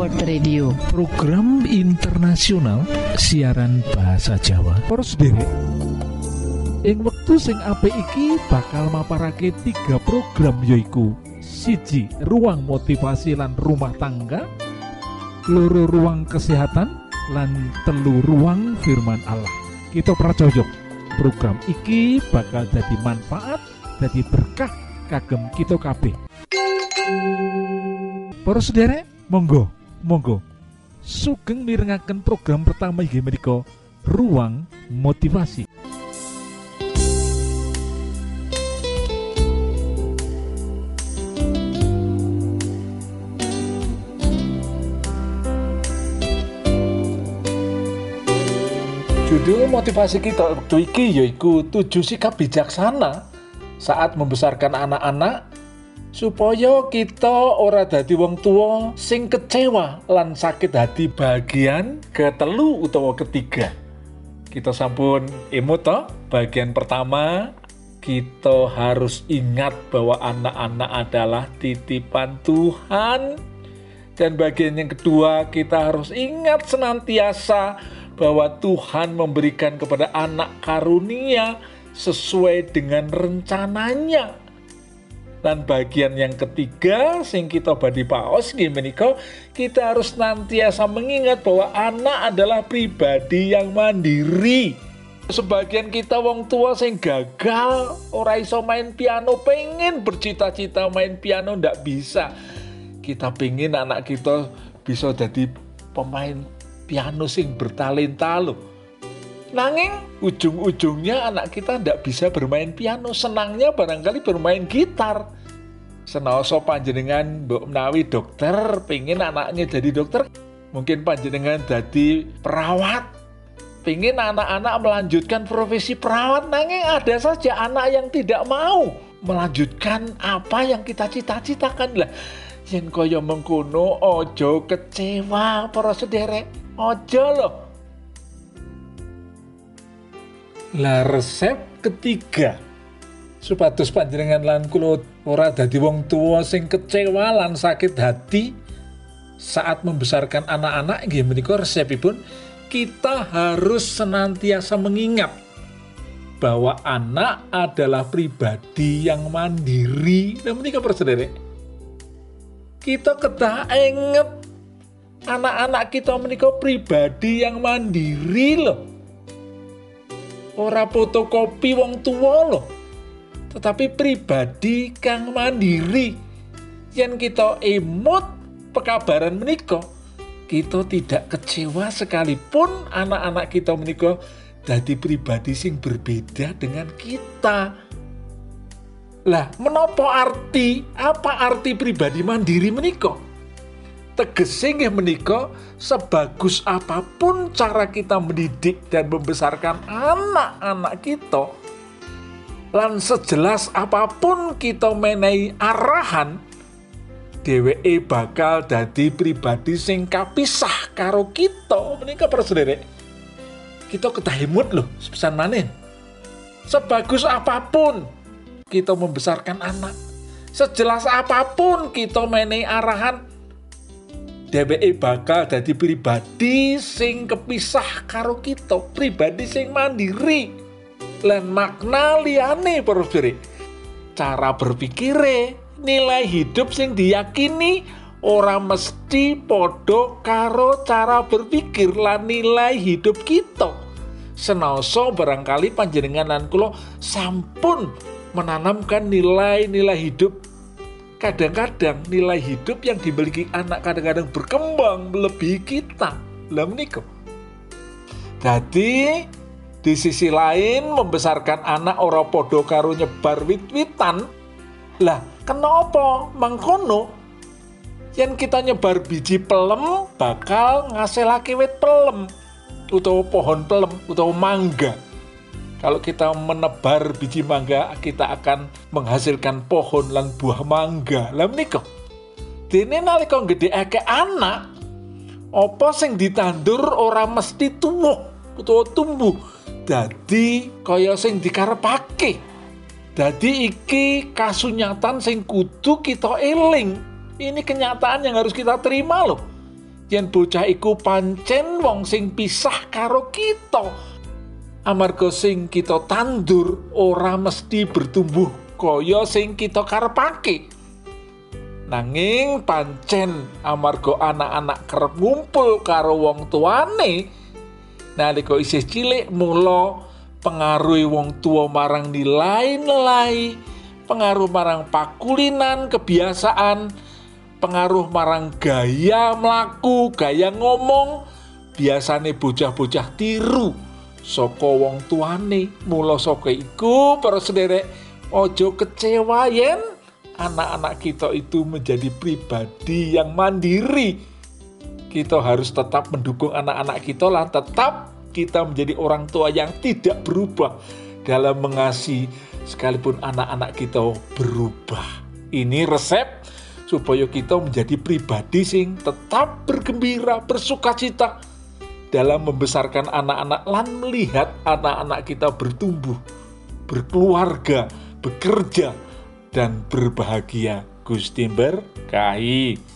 World Radio. Program internasional siaran bahasa Jawa. Poros derek ing wektu sing apik iki bakal maparake tiga program yoiku siji ruang motivasi lan rumah tangga. Loro ruang kesehatan. Lan telu ruang firman Allah. Kita pracojok program iki bakal jadi manfaat jadi berkah kagem kita kabeh. Para sederek monggo monggo. Sugeng mirengaken program pertama inggih menika ruang motivasi. Judul motivasi kita waktu iki yaiku tujuh sikap bijaksana saat membesarkan anak-anak supaya kita ora dadi wong tua sing kecewa lan sakit hati bagian ketelu utawa ketiga kita sampun toh bagian pertama kita harus ingat bahwa anak-anak adalah titipan Tuhan dan bagian yang kedua kita harus ingat senantiasa bahwa Tuhan memberikan kepada anak karunia sesuai dengan rencananya. Dan bagian yang ketiga, sing kita badi paos menika kita harus nantiasa mengingat bahwa anak adalah pribadi yang mandiri. Sebagian kita wong tua sing gagal, ora iso main piano, pengen bercita-cita main piano ndak bisa. Kita pengen anak kita bisa jadi pemain piano sing bertalenta loh Nanging ujung-ujungnya anak kita tidak bisa bermain piano, senangnya barangkali bermain gitar. Senoso panjenengan Mbok menawi dokter, pengen anaknya jadi dokter, mungkin panjenengan jadi perawat, pengen anak-anak melanjutkan profesi perawat, nanging ada saja anak yang tidak mau melanjutkan apa yang kita cita-citakan. Lah. Yen kaya mengkono ojo kecewa para sederek, ojo loh lah resep ketiga. Supados panjenengan lan kula ora dadi wong tua sing kecewa lan sakit hati saat membesarkan anak-anak nggih menika resepipun kita harus senantiasa mengingat bahwa anak adalah pribadi yang mandiri. Dan menika persedere kita kedah inget anak-anak kita menika pribadi yang mandiri loh ora fotokopi wong tua loh tetapi pribadi kang mandiri. Yang kita emot pekabaran menika kita tidak kecewa sekalipun anak-anak kita menika jadi pribadi sing berbeda dengan kita. Lah menopo arti apa arti pribadi mandiri menika tegese nggih menika sebagus apa pun cara kita mendidik dan membesarkan anak-anak kita lan sejelas apa pun kita menehi arahan dheweke bakal dadi pribadi sing kapisah karo kita. Menika para kita ketahimut loh sepesan manin sebagus apa pun kita membesarkan anak sejelas apa pun kita menehi arahan dheweke bakal dadi pribadi sing kepisah karo kita, pribadi sing mandiri. Lan makna liyane para cara berpikire, nilai hidup sing diyakini ora mesti padha karo cara berpikir lan nilai hidup kita. Senoso barangkali panjenengan lan kula sampun menanamkan nilai-nilai hidup kadang-kadang nilai hidup yang dimiliki anak kadang-kadang berkembang melebihi kita. Lah menikah. Jadi di sisi lain membesarkan anak ora podo karo nyebar wit-witan. Lah, kenapa mengkono? Yang kita nyebar biji pelem bakal ngasilake wit pelem utawa pohon pelem utawa mangga kalau kita menebar biji mangga, kita akan menghasilkan pohon lan buah mangga. Lah menika. Dene nalika gedhekake anak, apa sing ditandur ora mesti tuwuh utawa tumbuh. Dadi kaya sing dikarepake. Dadi iki kasunyatan sing kudu kita eling. Ini kenyataan yang harus kita terima loh. yen bocah iku pancen wong sing pisah karo kita. Amarga sing kita tandur ora mesti bertumbuh kaya sing kita karepake. Nanging pancen amarga anak-anak kerep ngumpul karo wong tuane nalika isih cilik mula pengaruhi wong tua marang nilai-nilai, pengaruh marang pakulinan, kebiasaan, pengaruh marang gaya melaku, gaya ngomong, biasane bocah-bocah tiru saka wong tuane. Mula saka iku para sederek ojo kecewa yen anak-anak kita itu menjadi pribadi yang mandiri. Kita harus tetap mendukung anak-anak kita lah tetap kita menjadi orang tua yang tidak berubah dalam mengasihi sekalipun anak-anak kita berubah. Ini resep supaya kita menjadi pribadi sing tetap bergembira, bersukacita dalam membesarkan anak-anak lan melihat anak-anak kita bertumbuh, berkeluarga, bekerja dan berbahagia. Gusti berkahi.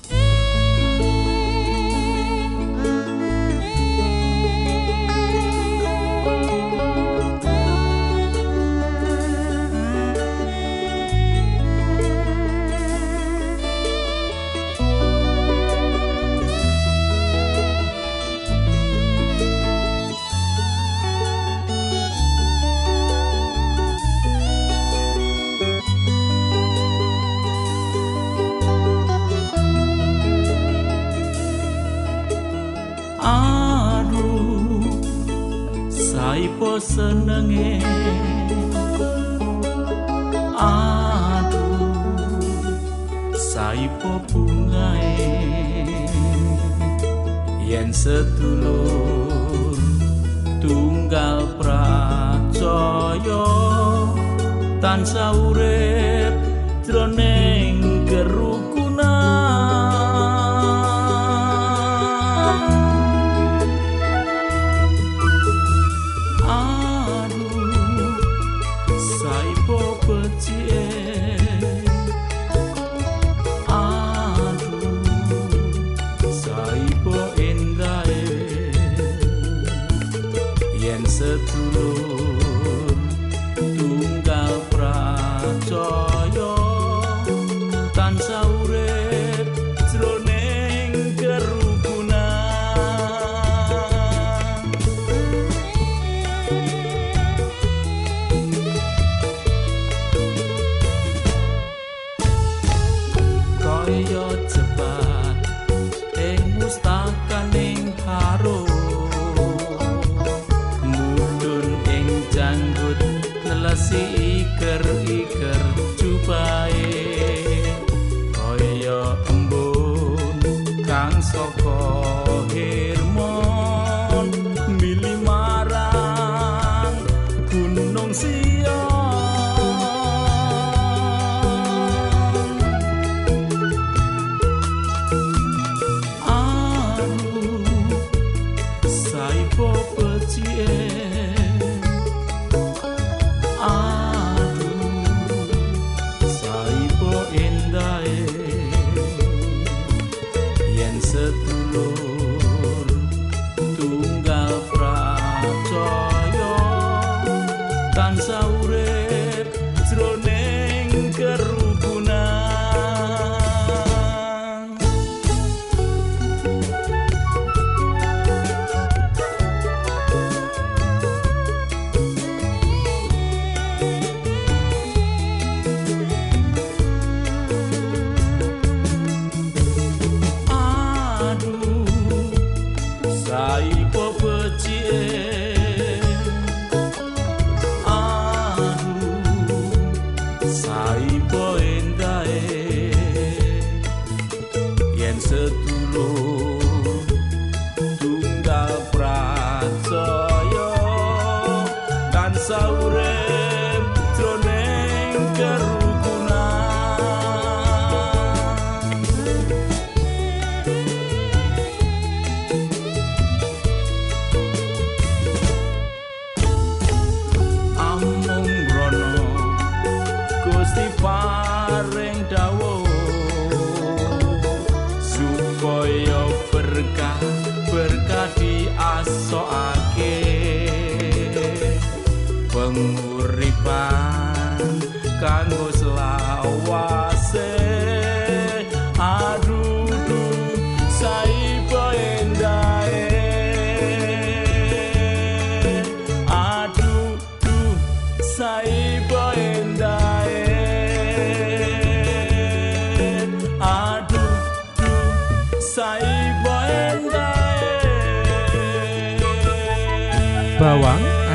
Senenge aduh saipo bungae. Yen sedulur tunggal pracaya tansah urip jroning kerukunan berkah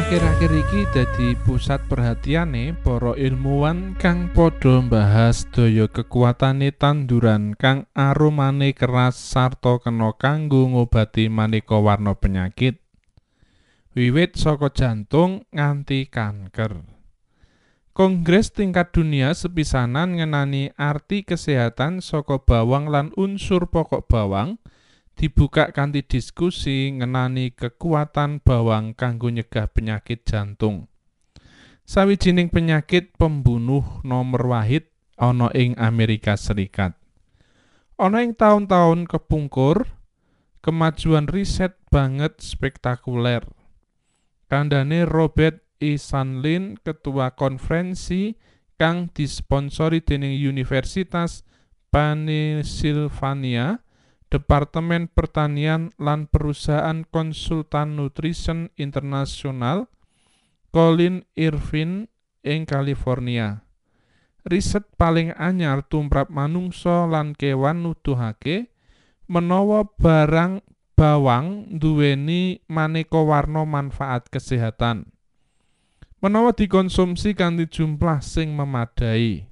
akhir-akhir iki dadi pusat perhatiane para ilmuwan kang padha mbahas daya kekuatane tanduran kang aromane keras sarta kena kanggo ngobati maneka warna penyakit. Wiwit saka jantung nganti kanker. Kongres tingkat dunia sepisanan ngenani arti kesehatan saka bawang lan unsur pokok bawang dibuka kanthi diskusi ngenani kekuatan bawang kanggo nyegah penyakit jantung. Sawijining penyakit pembunuh nomor wahid ana ing Amerika Serikat. Ana ing taun-taun kepungkur, kemajuan riset banget spektakuler. Kandhane Robert E. Sandlin, ketua konferensi kang disponsori dening Universitas Pennsylvania, Departemen Pertanian lan Perusahaan Konsultan Nutrition Internasional Colin Irvin ing California. Riset paling anyar tumrap manungsa lan kewan nuduhake menawa barang bawang duweni maneka warna manfaat kesehatan. Menawa dikonsumsi kanthi jumlah sing memadai.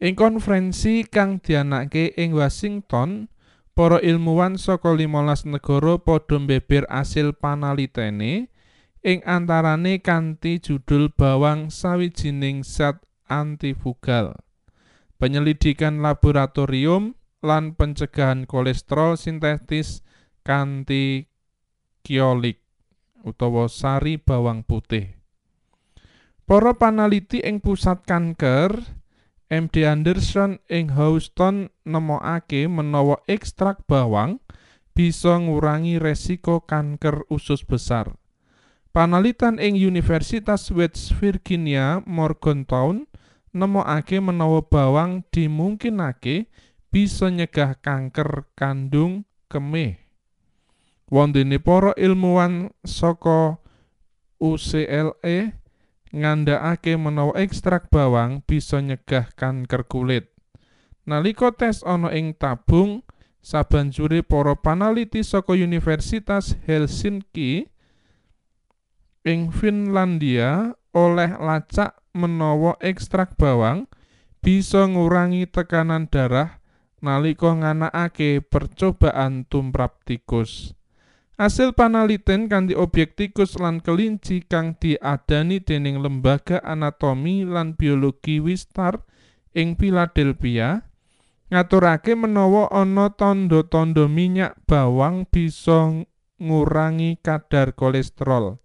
Ing konferensi kang dianake ing Washington, para ilmuwan saka 15 negara padha mbeber asil panalitene ing antarane kanthi judul bawang sawijining zat antifugal. Penyelidikan laboratorium lan pencegahan kolesterol sintetis kanthi kiolik utawa sari bawang putih. Para panaliti ing pusat kanker MD Anderson ing Houston nemokake menawa ekstrak bawang bisa ngurangi resiko kanker usus besar. Panalitan ing Universitas West Virginia Morgantown nemokake menawa bawang dimungkinake bisa nyegah kanker kandung kemih. Wondene para ilmuwan saka UCLA ngandhakake menawa ekstrak bawang bisa nyegah kanker kulit. Nalika tes ana ing tabung, sabanjure para panaliti saka Universitas Helsinki ing Finlandia oleh lacak menawa ekstrak bawang bisa ngurangi tekanan darah nalika nganakake percobaan tumrap tikus. Hasil panaliten kanthi objek tikus lan kelinci kang diadani dening Lembaga Anatomi lan Biologi Wistar ing Philadelphia ngaturake menawa ana tanda-tanda minyak bawang bisa ngurangi kadar kolesterol.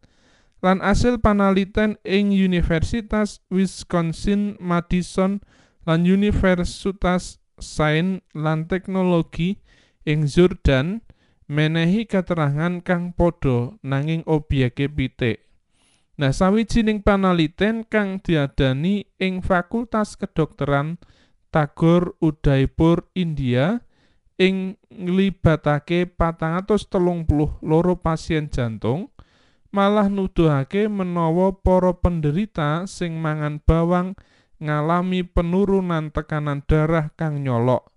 Lan hasil panaliten ing Universitas Wisconsin Madison lan Universitas Sains lan Teknologi ing Jordan menehi keterangan kang padha nanging obyeke pitik. Nah, sawijining panaliten kang diadani ing Fakultas Kedokteran Tagore Udaipur, India ing nglibatake 432 pasien jantung malah nuduhake menawa para penderita sing mangan bawang ngalami penurunan tekanan darah kang nyolok,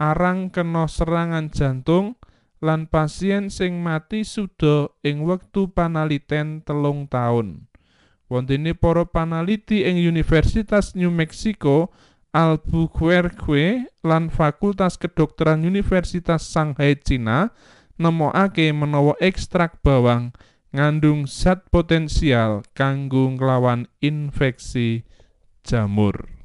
arang kena serangan jantung, lan pasien sing mati suda ing wektu panaliten telung taun. Wontene para panaliti ing Universitas New Mexico, Albuquerque lan Fakultas Kedokteran Universitas Shanghai Cina nemokake menawa ekstrak bawang ngandung zat potensial kanggo nglawan infeksi jamur.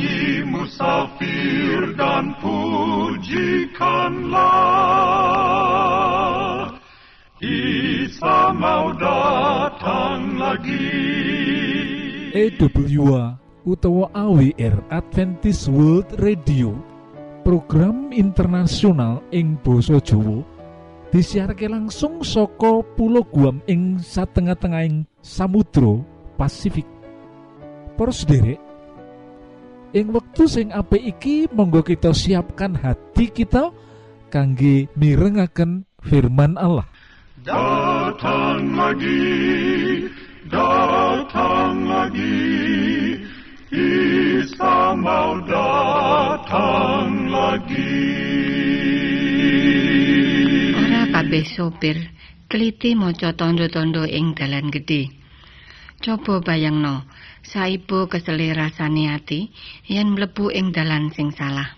nyanyi musafir dan pujikanlah. Isa mau datang lagi. EWA utawa AWR Adventist World Radio program internasional ing Boso Jowo disiharke langsung soko pulau Guam ing tengah tengahing Samudro Pasifik. Pros derek ing wektu sing apik iki monggo kita siapkan hati kita kangge mirengaken firman Allah. Datang lagi datang lagi Isa mau datang lagi. Ora kabeh sopir teliti maca tandha-tandha ing dalan gede Coba bayangno, saibo kesele rasane ati yen mlebu ing dalan sing salah.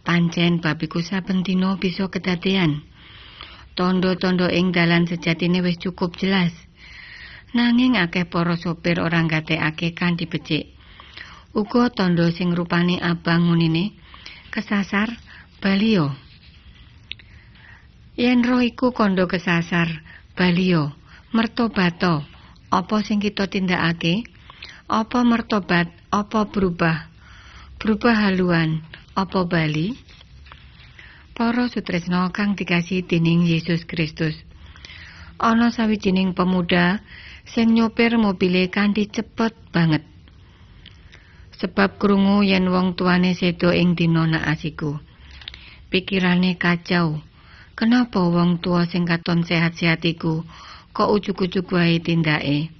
Pancen babiku saben dina bisa kedadean. Tondo-tondo ing dalan sejatine wis cukup jelas. Nanging akeh para sopir ora ngatekake kanthi becik. Uga tondo sing rupane abang ngunine kesasar balio. Yen roh iku kondo kesasar balio, mertobato. Apa sing kita tindakake? Apa mertobat, apa berubah? Berubah haluan, apa bali? Para sutresna kang dikasih dening Yesus Kristus. Ana sawijining pemuda sing nyopir mobile kanthi cepet banget. Sebab krungu yen wong tuane sedo ing dina naasiku. Pikirane kacau. Kenapa wong tua sing katon sehat-sehat iku kok ujug-ujug wae tindake?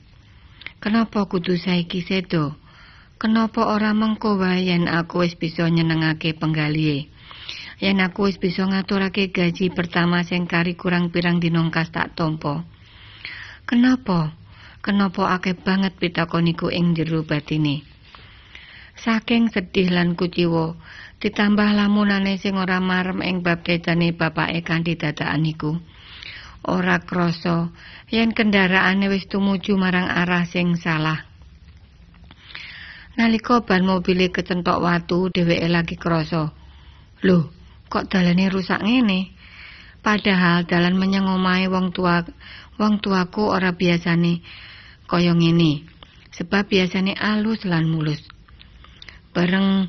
Kenapa kudu saiki sedo? Kenapa ora mengko wae yen aku wis bisa nyenengake penggalihe? Yen aku wis bisa ngaturake gaji pertama sing kari kurang pirang dinongkas tak tompo. Kenapa? Kenapa akeh banget pitakoniku ing jero batine? Saking sedih lan kuciwa, ditambah lamunane sing ora marem ing bab kecane bapake kanthi dadakan iku. Ora krasa yen kendaraane wis tumuju marang arah sing salah. Nalika ban mobile kecentok watu, dheweke lagi krasa. Loh, kok dalane rusak ngene? Padahal dalan menyang omahe wong tua wong tuaku ora biasane kaya ngene. Sebab biasane alus lan mulus. Bareng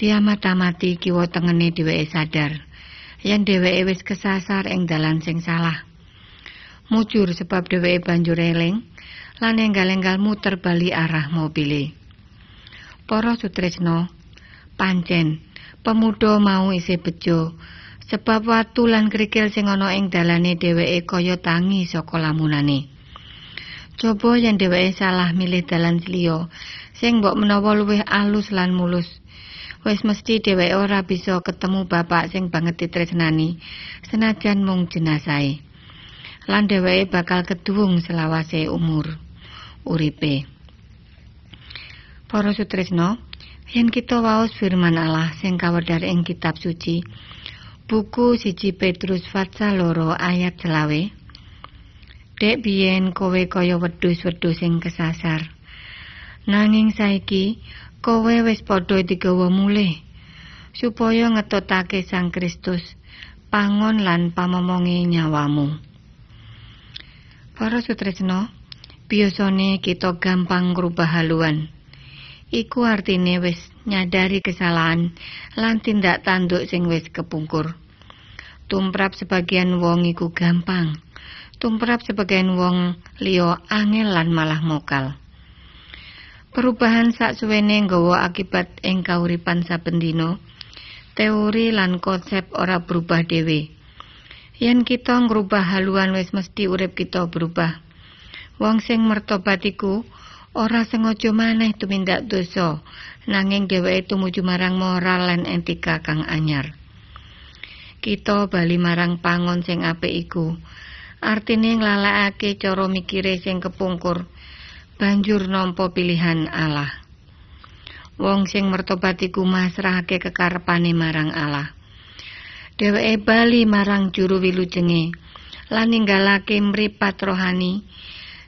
diamat-amati kiwa tengene dheweke sadar yen dheweke wis kesasar ing dalan sing salah. Mujur sebab dheweke banjur eling lan enggal-enggal muter bali arah mobile. Para sutresna, pancen pemuda mau isih bejo sebab watu lan krikil sing ana ing dalane dheweke kaya tangi saka lamunane. Coba yen dheweke salah milih dalan liya sing mbok menawa luwih alus lan mulus. Wis mesti dheweke ora bisa ketemu bapak sing banget ditresnani senajan mung jenasahe. Lan dheweke bakal keduwung selawase umur uripe. Para sutresna, yen kita waos firman Allah sing kawedhar ing kitab suci, buku siji Petrus pasal loro ayat selawe. Dek biyen kowe kaya wedhus-wedhus sing kesasar. Nanging saiki kowe wis padha digawa mulih supaya ngetotake Sang Kristus pangon lan pamomonge nyawamu. Para sutresna, biasane kita gampang ngrubah haluan. Iku artine wis nyadari kesalahan lan tindak tanduk sing wis kepungkur. Tumrap sebagian wong iku gampang. Tumrap sebagian wong liya angel lan malah mokal. Perubahan saksuwene nggawa akibat ing kauripan saben dina. Teori lan konsep ora berubah dhewe. Yen kita ngrubah haluan wis mesti urip kita berubah. Wong sing mertobat iku ora sengaja maneh tumindak dosa, nanging dheweke tumuju marang moral lan etika kang anyar. Kita bali marang pangon sing apik iku. Artine nglalekake cara mikire sing kepungkur, banjur nampa pilihan Allah. Wong sing mertobat iku masrahake kekarepane marang Allah. Dheweke bali marang juru wilujenge lan ninggalake mripat rohani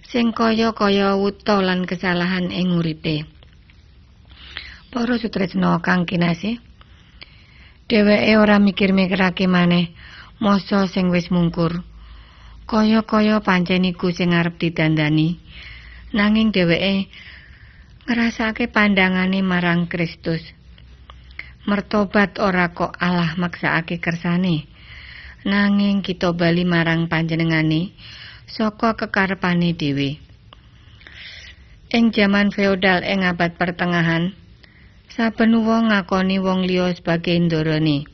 sing kaya-kaya wuta lan kesalahan ing uripe. Para sutresna kang kinasih, dheweke ora mikir-mikirake maneh masa sing wis mungkur. Kaya-kaya pancen iku sing arep didandani. Nanging dheweke ngrasake pandangane marang Kristus. Mertobat ora kok Allah maksakake kersane. Nanging kita bali marang panjenengane saka kekarepane dhewe. Ing jaman feodal ing abad pertengahan, saben wong ngakoni wong liya sebagai ndorone.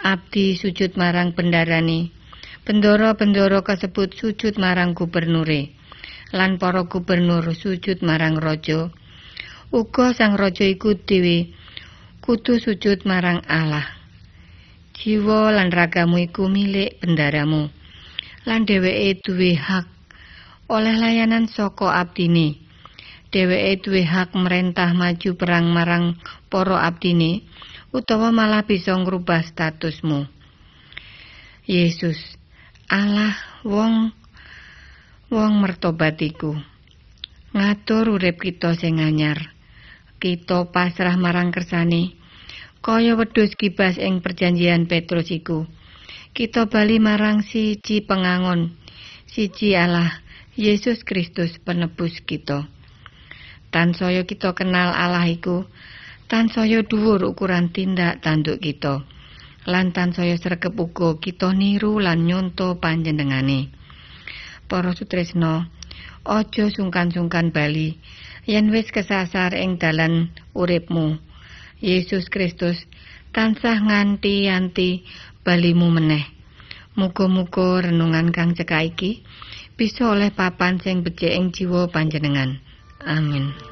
Abdi sujud marang bendarane. Bendara-bendara kasebut sujud marang gubernure. Lan para gubernur sujud marang raja. Uga sang raja iku dhewe kudu sujud marang Allah. Jiwa lan ragamu iku milik bendaramu. lan dheweke duwe hak oleh layanan saka abdine. Dheweke duwe hak merentah maju perang marang para abdine utawa malah bisa ngrubah statusmu. Yesus, Allah wong wong mertobat iku ngatur urip kita sing anyar kita pasrah marang kersane. Kaya wedhus kibas ing perjanjian Petrus iku. Kita bali marang siji pengangon siji Allah Yesus Kristus penebus kita. Tansaya kita kenal Allah iku tansaya dhuwur ukuran tindak tanduk kita. Lan tansaya sregep uga kita niru lan nyonto panjenengane. Para sutresna aja sungkan-sungkan bali yen wis kesasar ing dalan uripmu Yesus Kristus tansah nganti-anti balimu meneh. Muga-muga renungan kang cekak iki bisa oleh papan sing becik ing jiwa panjenengan. Amin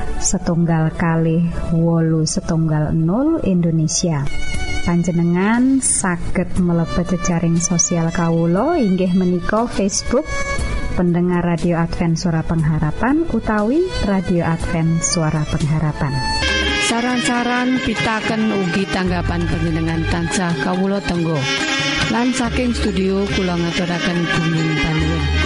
setunggal kali wolu setunggal 0 Indonesia panjenengan saged mlebet jejaring sosial kawulo inggih menika Facebook pendengar radio Advent suara pengharapan utawi radio Advent suara pengharapan Saran-saran pitaken ugi tanggapan panjenengan tansah kawula tenggo. Lan saking studio kula ngaturaken bumi panuwun.